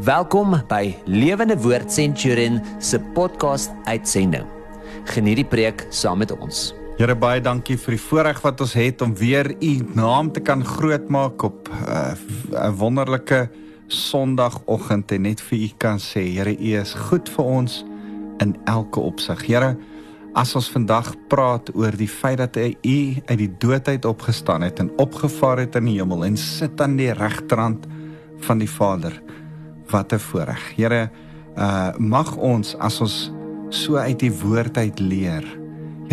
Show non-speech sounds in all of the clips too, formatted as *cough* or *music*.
Welkom by Lewende Woord Centurion se podcast uitsending. Geniet die preek saam met ons. Here baie dankie vir die voorreg wat ons het om weer u naam te kan grootmaak op uh, 'n wonderlike Sondagoggend en net vir u kan sê, Here, u is goed vir ons in elke opsig. Here, as ons vandag praat oor die feit dat u uit die dood uit opgestaan het en opgevaar het in die hemel en sit aan die regterhand van die Vader. Wat 'n voorreg. Here, uh mag ons as ons so uit die woord uit leer,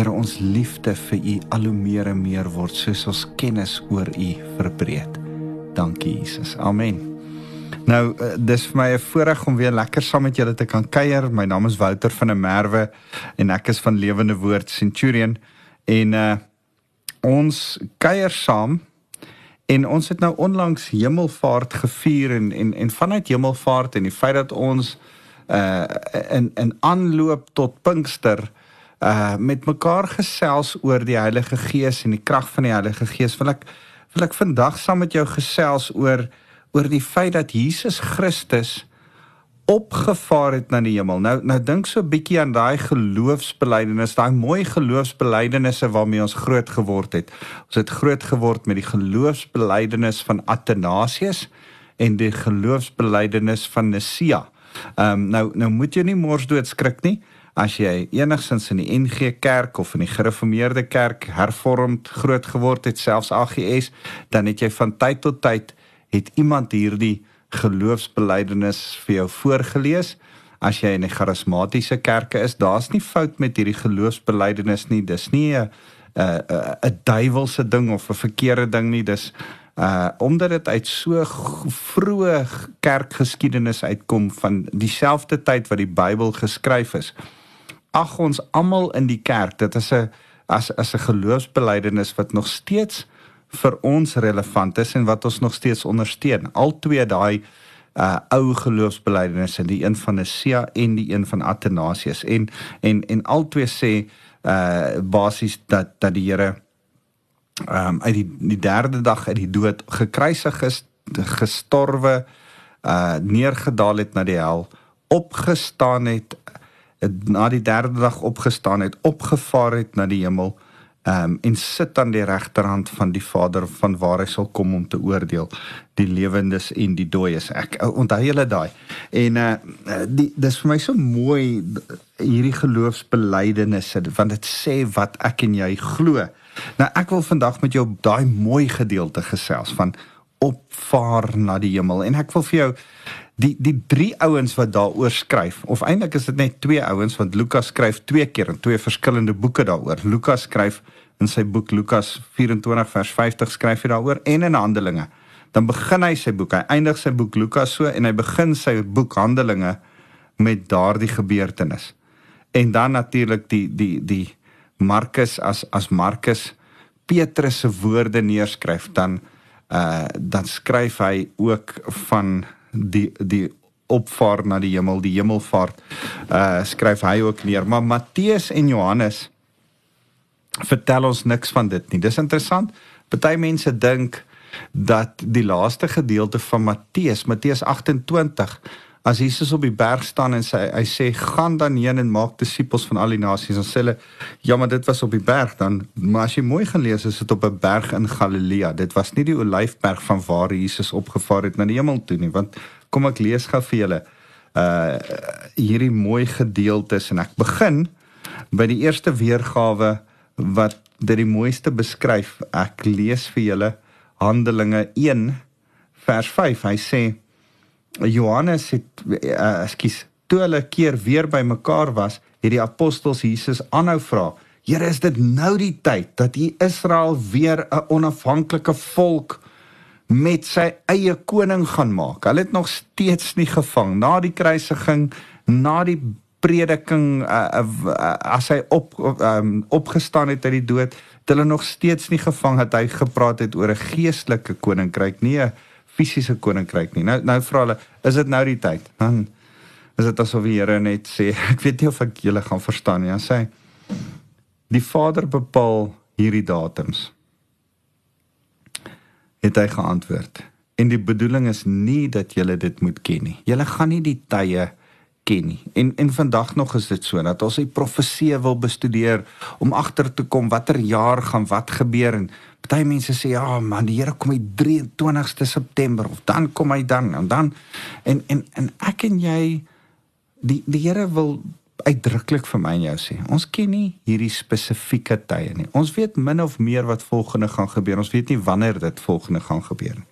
Here ons liefde vir u al hoe meer en meer word soos ons kennis oor u verbreed. Dankie Jesus. Amen. Nou, uh, dis vir my 'n voorreg om weer lekker saam met julle te kan kuier. My naam is Wouter van der Merwe en ek is van Lewende Woord Centurion en uh ons kuier saam En ons het nou onlangs Hemelvaart gevier en en en vanuit Hemelvaart en die feit dat ons uh in in aanloop tot Pinkster uh met mekaar gesels oor die Heilige Gees en die krag van die Heilige Gees wil ek wil ek vandag saam met jou gesels oor oor die feit dat Jesus Christus opgevaar het na die hemel. Nou nou dink so 'n bietjie aan daai geloofsbelijdenis, daai mooi geloofsbelijdenisse waarmee ons groot geword het. Ons het groot geword met die geloofsbelijdenis van Athanasius en die geloofsbelijdenis van Nicea. Ehm um, nou nou moet jy nie mors dood skrik nie as jy enigsins in die NG Kerk of in die Gereformeerde Kerk hervormd groot geword het, selfs AGS, dan het jy van tyd tot tyd het iemand hierdie geloofsbelijdenis vir jou voorgeles. As jy in 'n charismatiese kerke is, daar's nie fout met hierdie geloofsbelijdenis nie. Dis nie 'n 'n 'n duiwelse ding of 'n verkeerde ding nie. Dis uh omdat dit uit so vroeë kerkgeskiedenis uitkom van dieselfde tyd wat die Bybel geskryf is. Ag ons almal in die kerk, dit is 'n as as 'n geloofsbelijdenis wat nog steeds vir ons relevant is en wat ons nog steeds ondersteun. Al twee daai uh ou geloofsbelijdenisse, die een van Nicea en die een van Athanasius en en en al twee sê uh basies dat dat die Here um uit die die derde dag uit die dood gekruisig is, gestorwe, uh neergedaal het na die hel, opgestaan het, na die derde dag opgestaan het, opgevaar het na die hemel um, en sit aan die regterhand van die Vader van waar hy sal kom om te oordeel die lewendes en die dooies. Ek onthou julle daai. En uh die dis vir my so mooi hierdie geloofsbelijdenisse want dit sê wat ek en jy glo. Nou ek wil vandag met jou daai mooi gedeelte gesels van opvaar na die hemel en ek wil vir jou die die drie ouens wat daaroor skryf of eintlik is dit net twee ouens want Lukas skryf twee keer in twee verskillende boeke daaroor. Lukas skryf in sy boek Lukas 24 vers 50 skryf hy daaroor en in Handelinge. Dan begin hy sy boek. Hy eindig sy boek Lukas so en hy begin sy boek Handelinge met daardie gebeurtenis. En dan natuurlik die die die Markus as as Markus Petrus se woorde neerskryf dan uh dan skryf hy ook van die die opvaar na die hemel, die hemelvaart. Uh skryf hy ook neer, maar Matteus en Johannes vertel ons niks van dit nie. Dis interessant. Party mense dink dat die laaste gedeelte van Matteus, Matteus 28 As Jesus op die berg staan en sy hy sê gaan dan heen en maak disippels van al die nasies. Ons sê hulle ja, maar dit was op die berg dan. Maar as jy mooi gaan lees, is dit op 'n berg in Galilea. Dit was nie die Olyfberg van waar Jesus opgevaar het na die hemel toe nie, want kom ek lees gou vir julle uh hierdie mooi gedeeltes en ek begin by die eerste weergawe wat dit die mooiste beskryf. Ek lees vir julle Handelinge 1 vers 5. Hy sê Johannes het uh, ekskuus toe hulle keer weer by mekaar was, het die apostels Jesus aanhou vra: "Here, is dit nou die tyd dat U Israel weer 'n onafhanklike volk met sy eie koning gaan maak?" Hulle het nog steeds nie gevang na die kruisiging, na die prediking uh, uh, as hy op um, opgestaan het uit die dood, het hulle nog steeds nie gevang dat hy gepraat het oor 'n geestelike koninkryk nie, fisiese koninkryk nie. Nou nou vra hulle, is dit nou die tyd? Dan is dit asof die Here net sê, *laughs* ek weet nie of ek julle gaan verstaan nie. Hy sê die Vader bepaal hierdie datums. Het hy geantwoord. En die bedoeling is nie dat julle dit moet ken nie. Julle gaan nie die tye ken nie. En en vandag nog is dit so dat ons die profeseë wil bestudeer om agter te kom watter jaar gaan wat gebeur en baie mense sê ja man die Here kom die 23ste September of dan kom hy dan en dan en en en ek en jy die die Here wil uitdruklik vir my en jou sê ons ken nie hierdie spesifieke tye nie. Ons weet min of meer wat volgende gaan gebeur. Ons weet nie wanneer dit volgende gaan gebeur nie.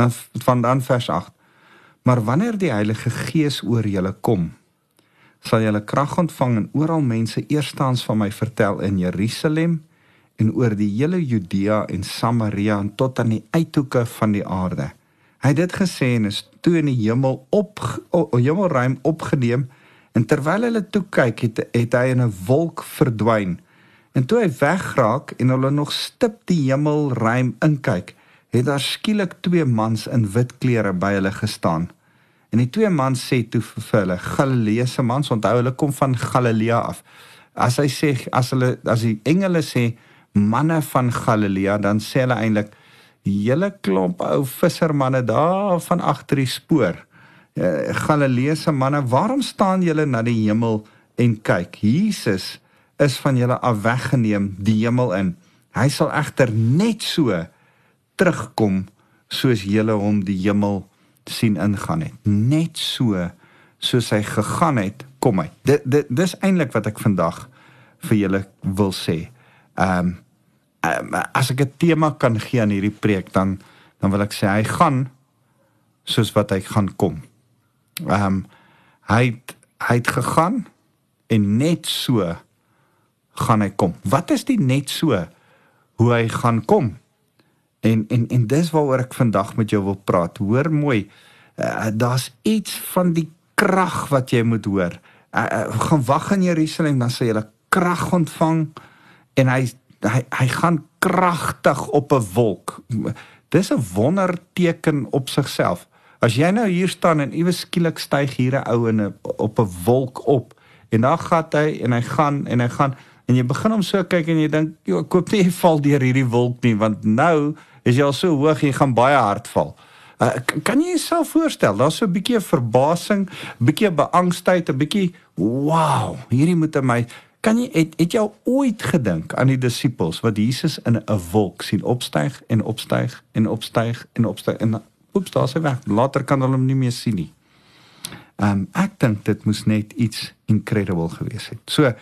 Dan van dan vers 8 Maar wanneer die Heilige Gees oor julle kom, sal julle krag ontvang en oral mense eerstens van my vertel in Jerusalem en oor die hele Judea en Samaria en tot aan die uithoeke van die aarde. Hy het dit gesê en is toe in die hemel op o, hemelruim opgeneem en terwyl hulle toe kyk het, het hy in 'n wolk verdwyn. En toe hy wegraak en hulle nog stip die hemelruim inkyk, het daar skielik twee mans in wit klere by hulle gestaan. En die twee mans sê toe vir hulle Galileese mans, onthou hulle kom van Galilea af. As hy sê as hulle as die engele sê manne van Galilea, dan sê hulle eintlik julle klomp ou vissermanne daar van agter die spoor. Uh, Galileese manne, waarom staan julle na die hemel en kyk? Jesus is van julle af weggeneem die hemel in. Hy sal egter net so terugkom soos julle hom die hemel sien ingaan het. Net so soos hy gegaan het, kom hy. Dit dit dis eintlik wat ek vandag vir julle wil sê. Ehm um, um, as ek 'n tema kan gee aan hierdie preek dan dan wil ek sê hy gaan soos wat hy gaan kom. Ehm um, hy het, hy het gegaan en net so gaan hy kom. Wat is die net so hoe hy gaan kom? En en en dis waaroor ek vandag met jou wil praat. Hoor mooi. Uh, Daar's iets van die krag wat jy moet hoor. Uh, uh, gaan wag in Jerusalem dan sal jy krag ontvang en hy hy hy gaan kragtig op 'n wolk. Dis 'n wonderteken op sigself. As jy nou hier staan en iewes skielik styg hier 'n ou in 'n op 'n wolk op en dan gaan hy en hy gaan en hy gaan en jy begin hom so kyk en jy dink, "Jo, ek koop nie val deur hierdie wolk nie want nou is jy al so hoog jy gaan baie hard val. Uh, kan jy jouself voorstel, daar's so 'n bietjie verbasing, bietjie beangstigheid, 'n bietjie wow, hierdie moet my kan jy het, het jy ooit gedink aan die disippels wat Jesus in 'n wolk sien opstyg en opstyg en opstyg en opstyg en oeps, daar's hy weg. Later kan hulle hom nie meer sien nie. Ehm um, ek dink dit moes net iets incredible gewees het. So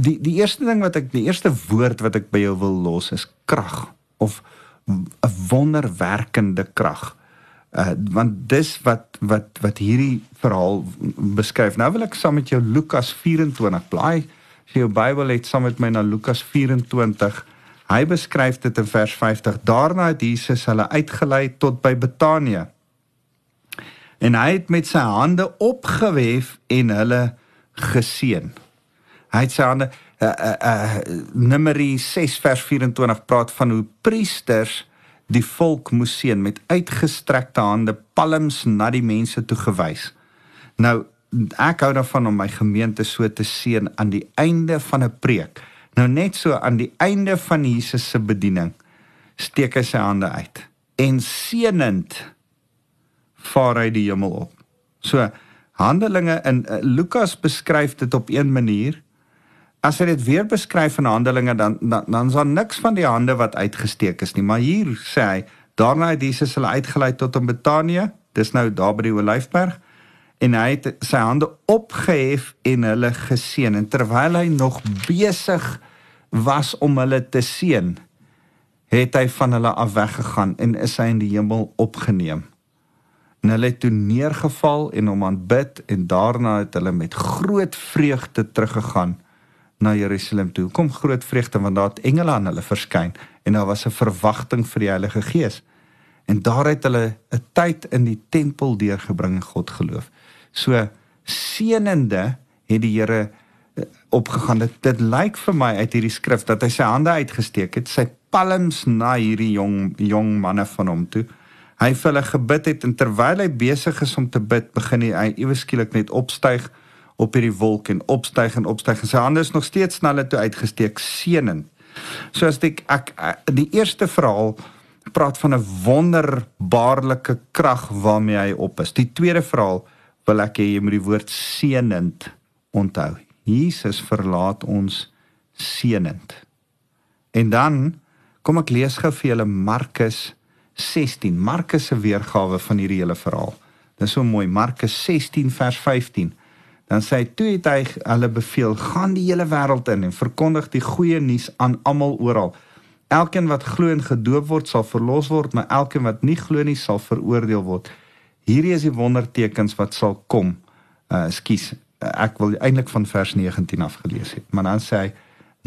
die die eerste ding wat ek die eerste woord wat ek by jou wil los is krag of 'n wonderwerkende krag. Uh want dis wat wat wat hierdie verhaal beskryf. Nou wil ek saam met jou Lukas 24 blaai. As jy jou Bybel het saam met my na Lukas 24. Hy beskryf dit in vers 50. Daarna het Jesus hulle uitgelei tot by Betanië. En hy het met sy hande opgewef en hulle geseën. Hy het sy hande uh uh, uh Numeri 6 vers 24 praat van hoe priesters die volk moes seën met uitgestrekte hande palms na die mense toe gewys. Nou ek hou daarvan om my gemeente so te seën aan die einde van 'n preek. Nou net so aan die einde van Jesus se bediening steek hy sy hande uit en seënend vaar hy die hemel op. So Handelinge in Lukas beskryf dit op een manier as hy dit weer beskryf in Handelinge dan dan dan is daar niks van die hande wat uitgesteek is nie, maar hier sê hy daarna het Jesus hulle uitgelei tot in Betanië, dis nou daar by die Olyfberg en hy het sy hande opgehef en hulle geseën en terwyl hy nog besig was om hulle te seën het hy van hulle af weggegaan en is hy in die hemel opgeneem. En hulle het toe neergeval en hom aanbid en daarna het hulle met groot vreugde teruggegaan na Jerusalem toe. Kom groot vreugde want daar het engele aan hulle verskyn en daar was 'n verwagting vir die Heilige Gees. En daar het hulle 'n tyd in die tempel deurgebring en God geloof. So seënende het die Here eh, opgegaan. Dit dit lyk vir my uit hierdie skrif dat hy sy hande uitgesteek het, sy palms na hierdie jong jong manne van hom toe. Hy vir hulle gebid het en terwyl hy besig is om te bid, begin hy ewe skielik net opstyg op hierdie wolk en opstyg en opstyg en sy hande is nog steeds sneller toe uitgesteek seënend. So as ek ek die eerste verhaal praat van 'n wonderbaarlike krag waarmee hy op is. Die tweede verhaal wil ek hê jy moet die woord seënend onthou. Jesus verlaat ons seënend. En dan kom ek lees gou vir julle Markus 16. Markus se weergawe van hierdie hele verhaal. Dit is so mooi. Markus 16 vers 15. Dan sê hy toe het hy hulle beveel gaan die hele wêreld in en verkondig die goeie nuus aan almal oral. Elkeen wat glo en gedoop word sal verlos word, maar elkeen wat nie glo nie sal veroordeel word. Hierdie is die wondertekens wat sal kom. Uh skus, ek wil eintlik van vers 19 af gelees het. Maar dan sê hy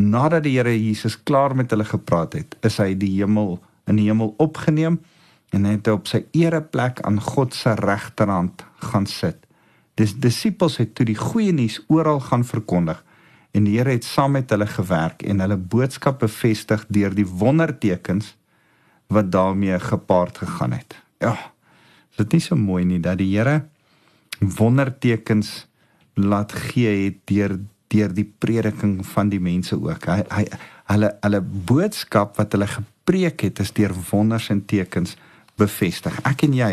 nadat die Here Jesus klaar met hulle gepraat het, is hy die hemel in die hemel opgeneem en hy het op sy ereplek aan God se regterhand gaan sit. Dis disippels het toe die goeie nuus oral gaan verkondig en die Here het saam met hulle gewerk en hulle boodskap bevestig deur die wondertekens wat daarmee gepaard gegaan het. Ja. Is dit nie so mooi nie dat die Here wondertekens laat gee het deur deur die prediking van die mense ook. Hy hy hulle hulle boodskap wat hulle gepreek het is deur wonders en tekens bevestig. Ek en jy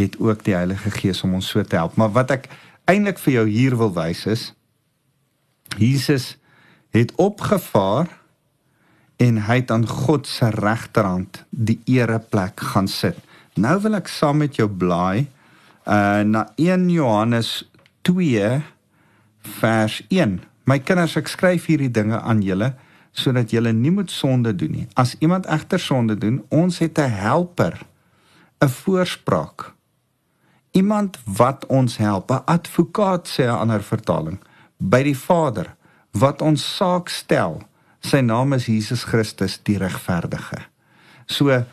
het ook die Heilige Gees om ons so te help. Maar wat ek eintlik vir jou hier wil wys is Jesus het opgevaar en hy het aan God se regterhand die ereplek gaan sit. Nou wil ek saam met jou blaai uh na 1 Johannes 2 vers 1. My kinders, ek skryf hierdie dinge aan julle sodat julle nie moet sonde doen nie. As iemand egter sonde doen, ons het 'n helper, 'n voorspraak. Iemand wat ons help, 'n advokaat sê 'n ander vertaling by die Vader wat ons saak stel. Sy naam is Jesus Christus die regverdige. So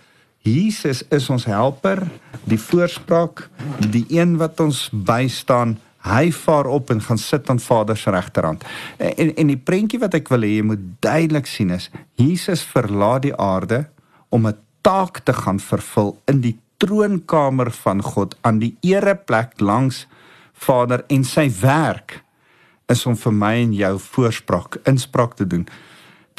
Jesus is ons helper, die voorspraak, die een wat ons bystaan. Hy vaar op en gaan sit aan Vader se regterhand. En en die prentjie wat ek wil hê jy moet duidelik sien is Jesus verlaat die aarde om 'n taak te gaan vervul in die troonkamer van God aan die ereplek langs Vader en sy werk is om vir my en jou voorspraak, inspraak te doen.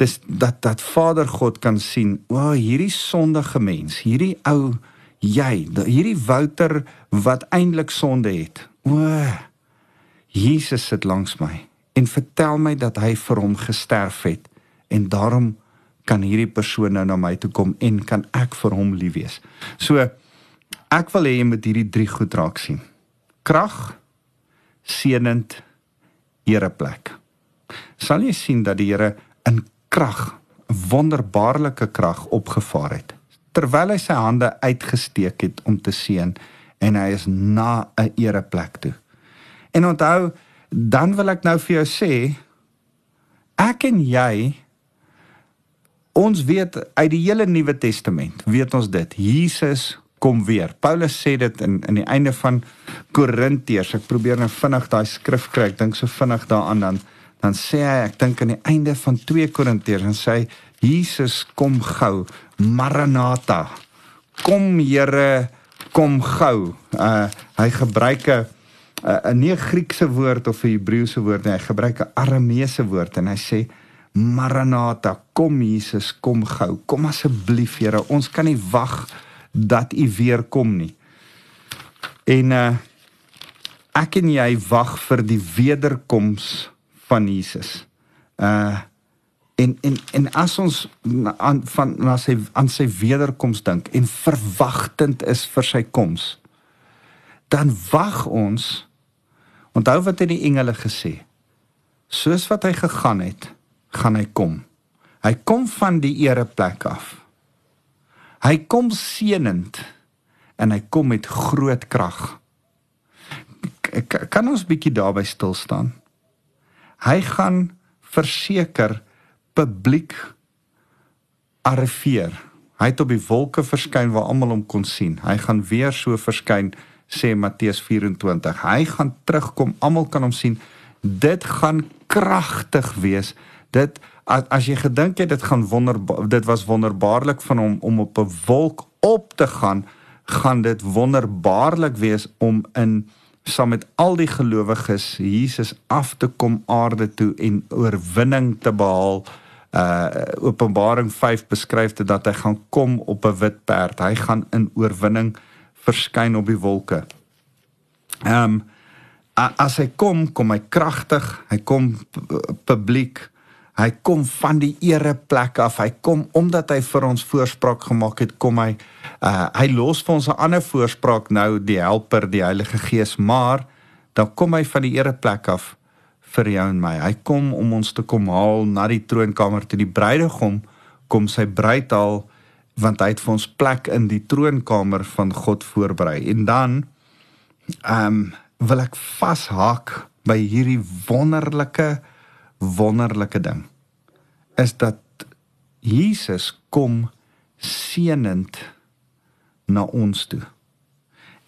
Dis dat dat Vader God kan sien, o, oh, hierdie sondige mens, hierdie ou jy, hierdie Wouter wat eintlik sonde het. O, oh, Jesus sit langs my en vertel my dat hy vir hom gesterf het en daarom kan hierdie persoon nou na my toe kom en kan ek vir hom lief wees. So ek wil hê jy moet hierdie drie goed raak sien. Krag, seënend ereplek. Sal jy sien dat die Here in krag, wonderbaarlike krag opgevaar het terwyl hy sy hande uitgesteek het om te seën en hy is na 'n ereplek toe. En onthou, dan wil ek nou vir jou sê ek en jy ons weet uit die hele Nuwe Testament, weet ons dit. Jesus kom weer. Paulus sê dit in in die einde van Korintiërs. Ek probeer nou vinnig daai skrif kry. Ek dink so vinnig daaraan dan dan sê hy ek dink aan die einde van 2 Korintiërs en sê Jesus kom gou. Maranatha. Kom Here, kom gou. Uh hy gebruik 'n 'n nie Griekse woord of 'n Hebreëse woord nie. Hy gebruik 'n Arameese woord en hy sê Maranatha, kom Jesus, kom gou. Kom asseblief Here, ons kan nie wag dat u weer kom nie. En uh ek en jy wag vir die wederkoms van Jesus. Uh en en en as ons aan van na sy aan sy wederkoms dink en verwagtend is vir sy koms, dan wag ons onthou wat het die engele gesê? Soos wat hy gegaan het, gaan hy kom. Hy kom van die ereplek af. Hy kom seënend en hy kom met groot krag. Kan ons bietjie daarby stil staan? Hy gaan verseker publiek arriveer. Hy het op die wolke verskyn waar almal hom kon sien. Hy gaan weer so verskyn sê Matteus 24. Hy gaan terugkom, almal kan hom sien. Dit gaan kragtig wees. Dit as, as jy gedink het dit gaan wonder dit was wonderbaarlik van hom om op 'n wolk op te gaan gaan dit wonderbaarlik wees om in saam met al die gelowiges Jesus af te kom aarde toe en oorwinning te behaal Uh Openbaring 5 beskryf dit dat hy gaan kom op 'n wit perd. Hy gaan in oorwinning verskyn op die wolke. Ehm um, as hy kom, kom hy kragtig, hy kom publiek. Hy kom van die ereplek af. Hy kom omdat hy vir ons voorspraak gemaak het, kom hy uh hy los vir ons 'n ander voorspraak nou, die Helper, die Heilige Gees, maar dan kom hy van die ereplek af vir jou en my. Hy kom om ons te kom haal na die troonkamer toe die bruidegom kom sy bruid haal want hy het vir ons plek in die troonkamer van God voorberei. En dan ehm um, wil ek vashaak by hierdie wonderlike wonderlike ding is dat Jesus kom seënend na ons toe.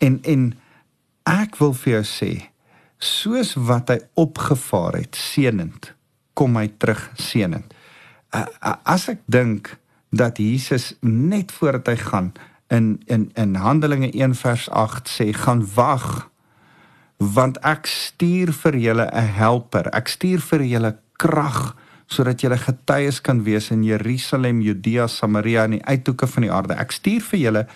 En en ek wil vir jou sê, soos wat hy opgevaar het seënend, kom hy terug seënend. As ek dink dat Jesus net voordat hy gaan in in in Handelinge 1 vers 8 sê gaan wag want ek stuur vir julle 'n helper. Ek stuur vir julle krag sodat julle getuies kan wees in Jerusalem, Judea, Samaria en die uithoeke van die aarde. Ek stuur vir julle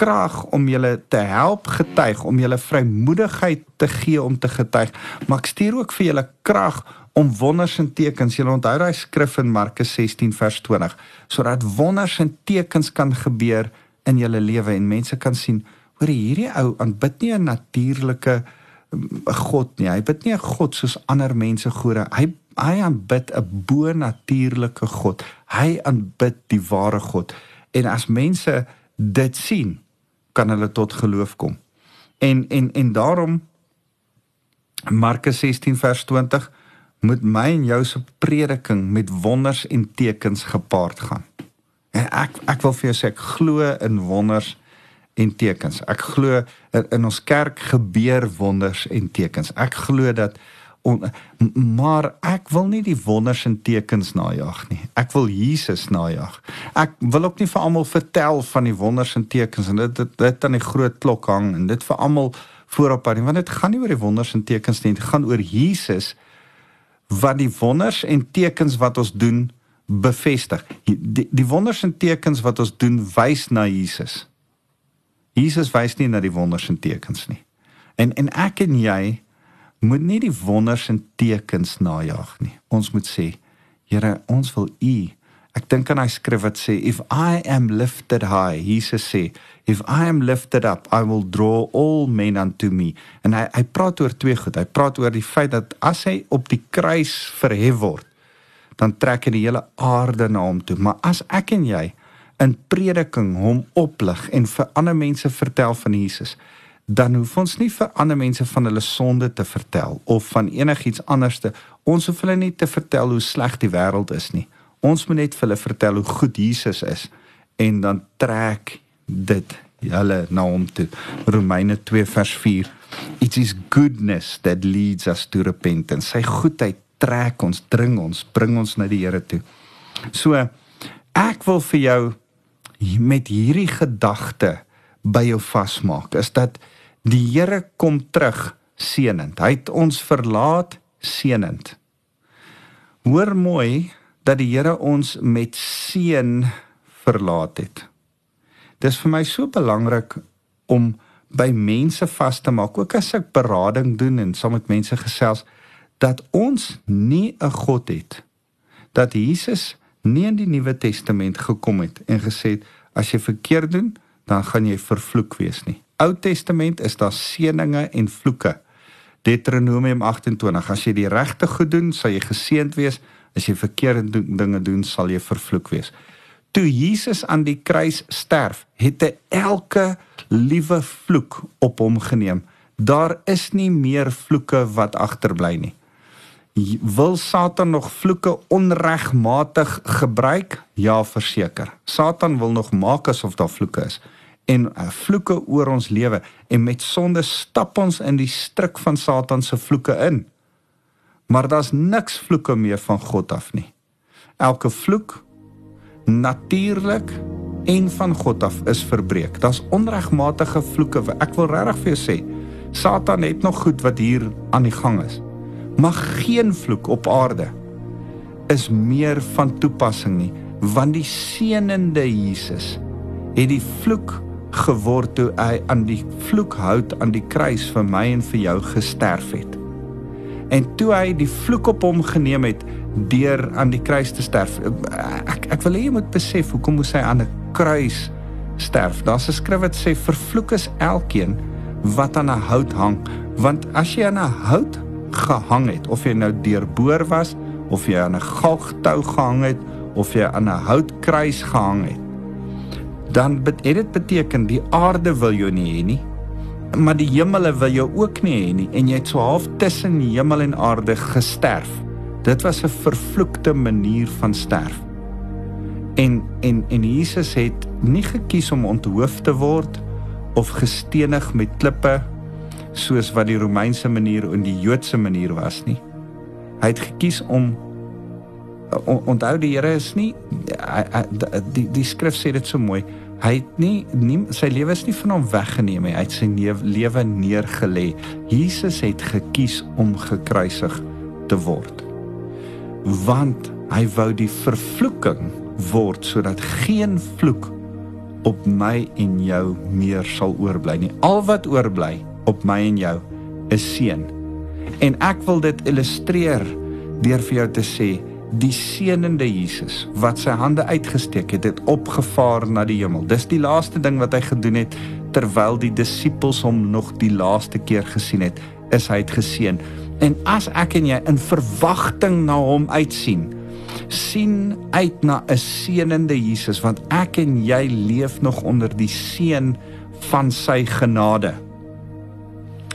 krag om julle te help getuig, om julle vrymoedigheid te gee om te getuig, maar ek stuur ook vir julle krag om wonders en tekens. Julle onthou daai skrif in Markus 16 vers 20, sodat wonders en tekens kan gebeur in julle lewe en mense kan sien, hoor hierdie ou aanbid nie 'n natuurlike 'n God nie. Hy bid nie 'n God soos ander mense gode. Hy hy aanbid 'n bo-natuurlike God. Hy aanbid die ware God. En as mense dit sien, kan hulle tot geloof kom. En en en daarom Markus 16 vers 20 moet my en jou se prediking met wonders en tekens gepaard gaan. En ek ek wil vir jou sê ek glo in wonders en tekens. Ek glo in, ons kerk gebeur wonders en tekens. Ek glo dat on, maar ek wil nie die wonders en tekens najag nie. Ek wil Jesus najag. Ek wil ook nie vir almal vertel van die wonders en tekens en dit dit, dit aan die groot klok hang en dit vir almal voorop hou want dit gaan nie oor die wonders en tekens nie, dit gaan oor Jesus wat die wonders en tekens wat ons doen bevestig. Die, die wonders en tekens wat ons doen wys na Jesus. Jesus wys nie na die wonders en tekens nie. En en ek en jy moet nie die wonders en tekens najag nie. Ons moet sê, Here, ons wil U. Ek dink aan hy skrif wat sê if I am lifted high, Jesus sê, if I am lifted up, I will draw all men unto me. En hy hy praat oor twee goed. Hy praat oor die feit dat as hy op die kruis verhef word, dan trek hy die hele aarde na hom toe. Maar as ek en jy in prediking hom oplig en vir ander mense vertel van Jesus, dan hoef ons nie vir ander mense van hulle sonde te vertel of van enigiets anderste. Ons hoef hulle nie te vertel hoe sleg die wêreld is nie. Ons moet net vir hulle vertel hoe goed Jesus is en dan trek dit hulle na hom toe. Romeine 2 vers 4. It is goodness that leads us to repentance. Sy goedheid trek ons, dring ons, bring ons na die Here toe. So ek wil vir jou met hierdie gedagte by jou vasmaak is dat Die Here kom terug seënend. Hy het ons verlaat seënend. Hoor mooi dat die Here ons met seën verlaat het. Dis vir my so belangrik om by mense vas te maak, ook as ek berading doen en saam met mense gesels, dat ons nie 'n God het dat Jesus nie in die Nuwe Testament gekom het en gesê het as jy verkeerd doen, dan gaan jy vervloek wees nie. Ou Testament is daar seëninge en vloeke. Deuteronomium 28: As jy die regte goed doen, sal jy geseënd wees. As jy verkeerde dinge doen, sal jy vervloek wees. Toe Jesus aan die kruis sterf, het hy elke liewe vloek op hom geneem. Daar is nie meer vloeke wat agterbly nie. Wil Satan nog vloeke onregmatig gebruik? Ja, verseker. Satan wil nog maak asof daar vloeke is en uh, vloeke oor ons lewe en met sonde stap ons in die stryk van Satan se vloeke in. Maar daar's niks vloeke meer van God af nie. Elke vloek natuurlik en van God af is verbreek. Daar's onregmatige vloeke. Ek wil regtig vir jou sê, Satan het nog goed wat hier aan die gang is. Maar geen vloek op aarde is meer van toepassing nie, want die seënende Jesus het die vloek geword toe hy aan die vloekhout aan die kruis vir my en vir jou gesterf het. En toe hy die vloek op hom geneem het deur aan die kruis te sterf. Ek ek wil hê jy moet besef hoekom moes hy aan 'n kruis sterf. Daar's 'n skrif wat sê vervloek is elkeen wat aan 'n hout hang, want as jy aan 'n hout gehang het. Of jy nou deurboor was of jy aan 'n galgtou gehang het of jy aan 'n houtkruis gehang het. Dan het dit beteken die aarde wil jou nie hê nie maar die hemele wil jou ook nie hê nie. En jy het so half tussen hemel en aarde gesterf. Dit was 'n vervloekte manier van sterf. En en en Jesus het nie gekies om onthoof te word of gestenig met klippe soos wat die Romeinse manier en die Joodse manier was nie. Hy het gekies om onthou die Here is nie die die skrif sê dit so mooi. Hy het nie, nie sy lewe is nie van hom weggeneem nie. Hy het sy lewe neergelê. Jesus het gekies om gekruisig te word. Want hy wou die vervloeking word sodat geen vloek op my en jou meer sal oorbly nie. Al wat oorbly op my en jou is seën. En ek wil dit illustreer deur vir jou te sê die seënende Jesus wat sy hande uitgesteek het, het opgevaar na die hemel. Dis die laaste ding wat hy gedoen het terwyl die disippels hom nog die laaste keer gesien het, is hy het geseën. En as ek en jy in verwagting na hom uitsien, sien uit na 'n seënende Jesus want ek en jy leef nog onder die seën van sy genade.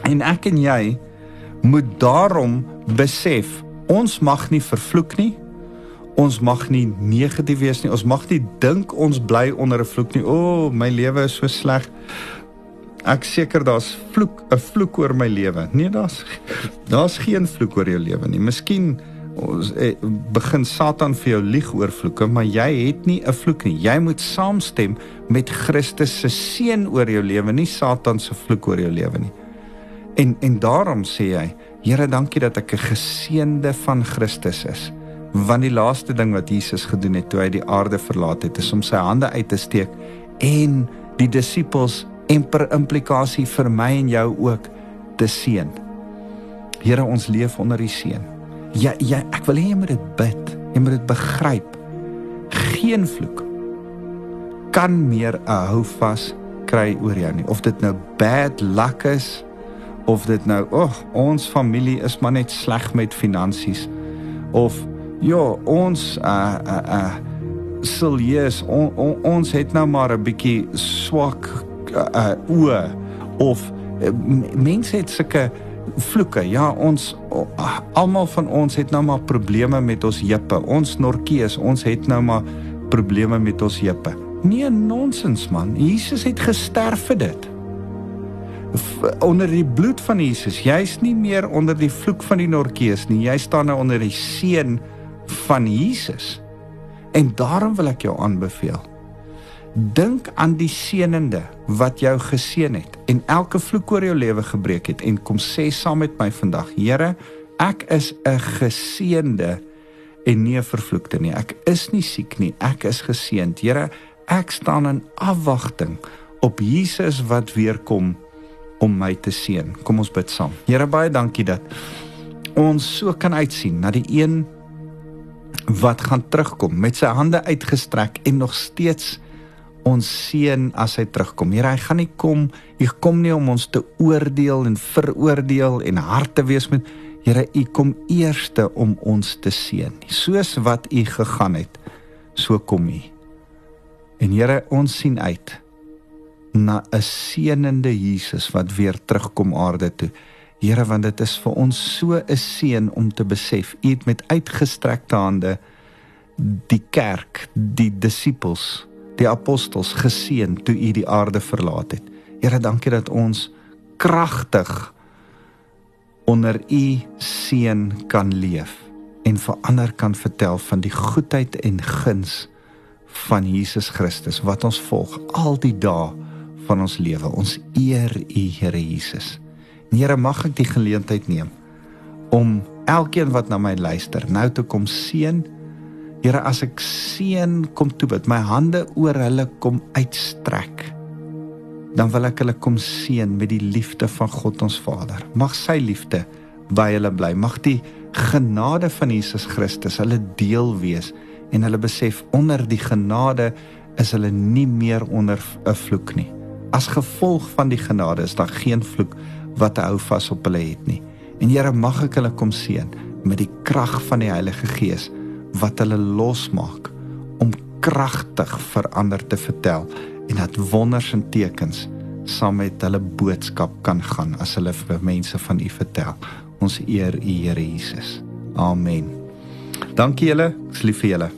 En ek en jy moet daarom besef ons mag nie vervloek nie. Ons mag nie negatief wees nie. Ons mag nie dink ons bly onder 'n vloek nie. O, oh, my lewe is so sleg. Ek seker daar's vloek, 'n vloek oor my lewe. Nee, daar's daar's geen vloek oor jou lewe nie. Miskien ons eh, begin Satan vir jou lieg oor vloeke, maar jy het nie 'n vloek nie. Jy moet saamstem met Christus se seën oor jou lewe, nie Satan se vloek oor jou lewe nie. En en daarom sê hy, Here, dankie dat ek 'n geseënde van Christus is. Want die laaste ding wat Jesus gedoen het toe hy die aarde verlaat het, is om sy hande uit te steek en die disippels en per implikasie vir my en jou ook te seën. Here, ons leef onder die seën. Ja, ja, ek wil hê jy moet dit bid. Jy moet dit begryp. Geen vloek kan meer 'n houvas kry oor jou nie. Of dit nou bad luck is of dit nou, "Ag, ons familie is maar net sleg met finansies." Of, "Ja, ons uh uh uh sal yes, on, on, ons het nou maar 'n bietjie swak uh, uh oë." Of uh, mense het sulke vloeke. Ja, ons uh, almal van ons het nou maar probleme met ons heupe. Ons norkees, ons het nou maar probleme met ons heupe. Nee, nonsens man. Jesus het gesterf vir dit onder die bloed van Jesus. Jy's nie meer onder die vloek van die Norkees nie. Jy staan nou onder die seën van Jesus. En daarom wil ek jou aanbeveel. Dink aan die seënende wat jou geseën het en elke vloek oor jou lewe gebreek het en kom sê saam met my vandag, Here, ek is 'n geseënde en nie 'n vervloekte nie. Ek is nie siek nie. Ek is geseënd. Here, ek staan in afwagting op Jesus wat weer kom om my te seën. Kom ons bid saam. Here baie dankie dat ons so kan uitsien na die een wat gaan terugkom met sy hande uitgestrek en nog steeds ons seën as hy terugkom. Here, hy gaan nie kom, hy kom nie om ons te oordeel en veroordeel en hard te wees met Here, u kom eerste om ons te seën. Soos wat u gegaan het, so kom u. En Here, ons sien uit na 'n seënende Jesus wat weer terugkom aarde toe. Here, want dit is vir ons so 'n seën om te besef U het met uitgestrekte hande die kerk, die disippels, die apostels geseën toe U die aarde verlaat het. Here, dankie dat ons kragtig onder U seën kan leef en vir ander kan vertel van die goedheid en guns van Jesus Christus wat ons volg al die dae van ons lewe. Ons eer U, Here Jesus. En Here, mag ek die geleentheid neem om elkeen wat na my luister nou te kom seën Here, as ek seën kom toe bid, my hande oor hulle kom uitstrek, dan wil ek hulle kom seën met die liefde van God ons Vader. Mag sy liefde by hulle bly. Mag die genade van Jesus Christus hulle deel wees en hulle besef onder die genade is hulle nie meer onder 'n vloek nie. As gevolg van die genade is daar geen vloek wat hou vas op hulle het nie. En Here mag ek hulle kom seën met die krag van die Heilige Gees wat hulle losmaak om kragtig verander te vertel en dat wonders en tekens saam met hulle boodskap kan gaan as hulle vir mense van U vertel. Ons eer U Here Jesus. Amen. Dankie julle. Ek is lief vir julle.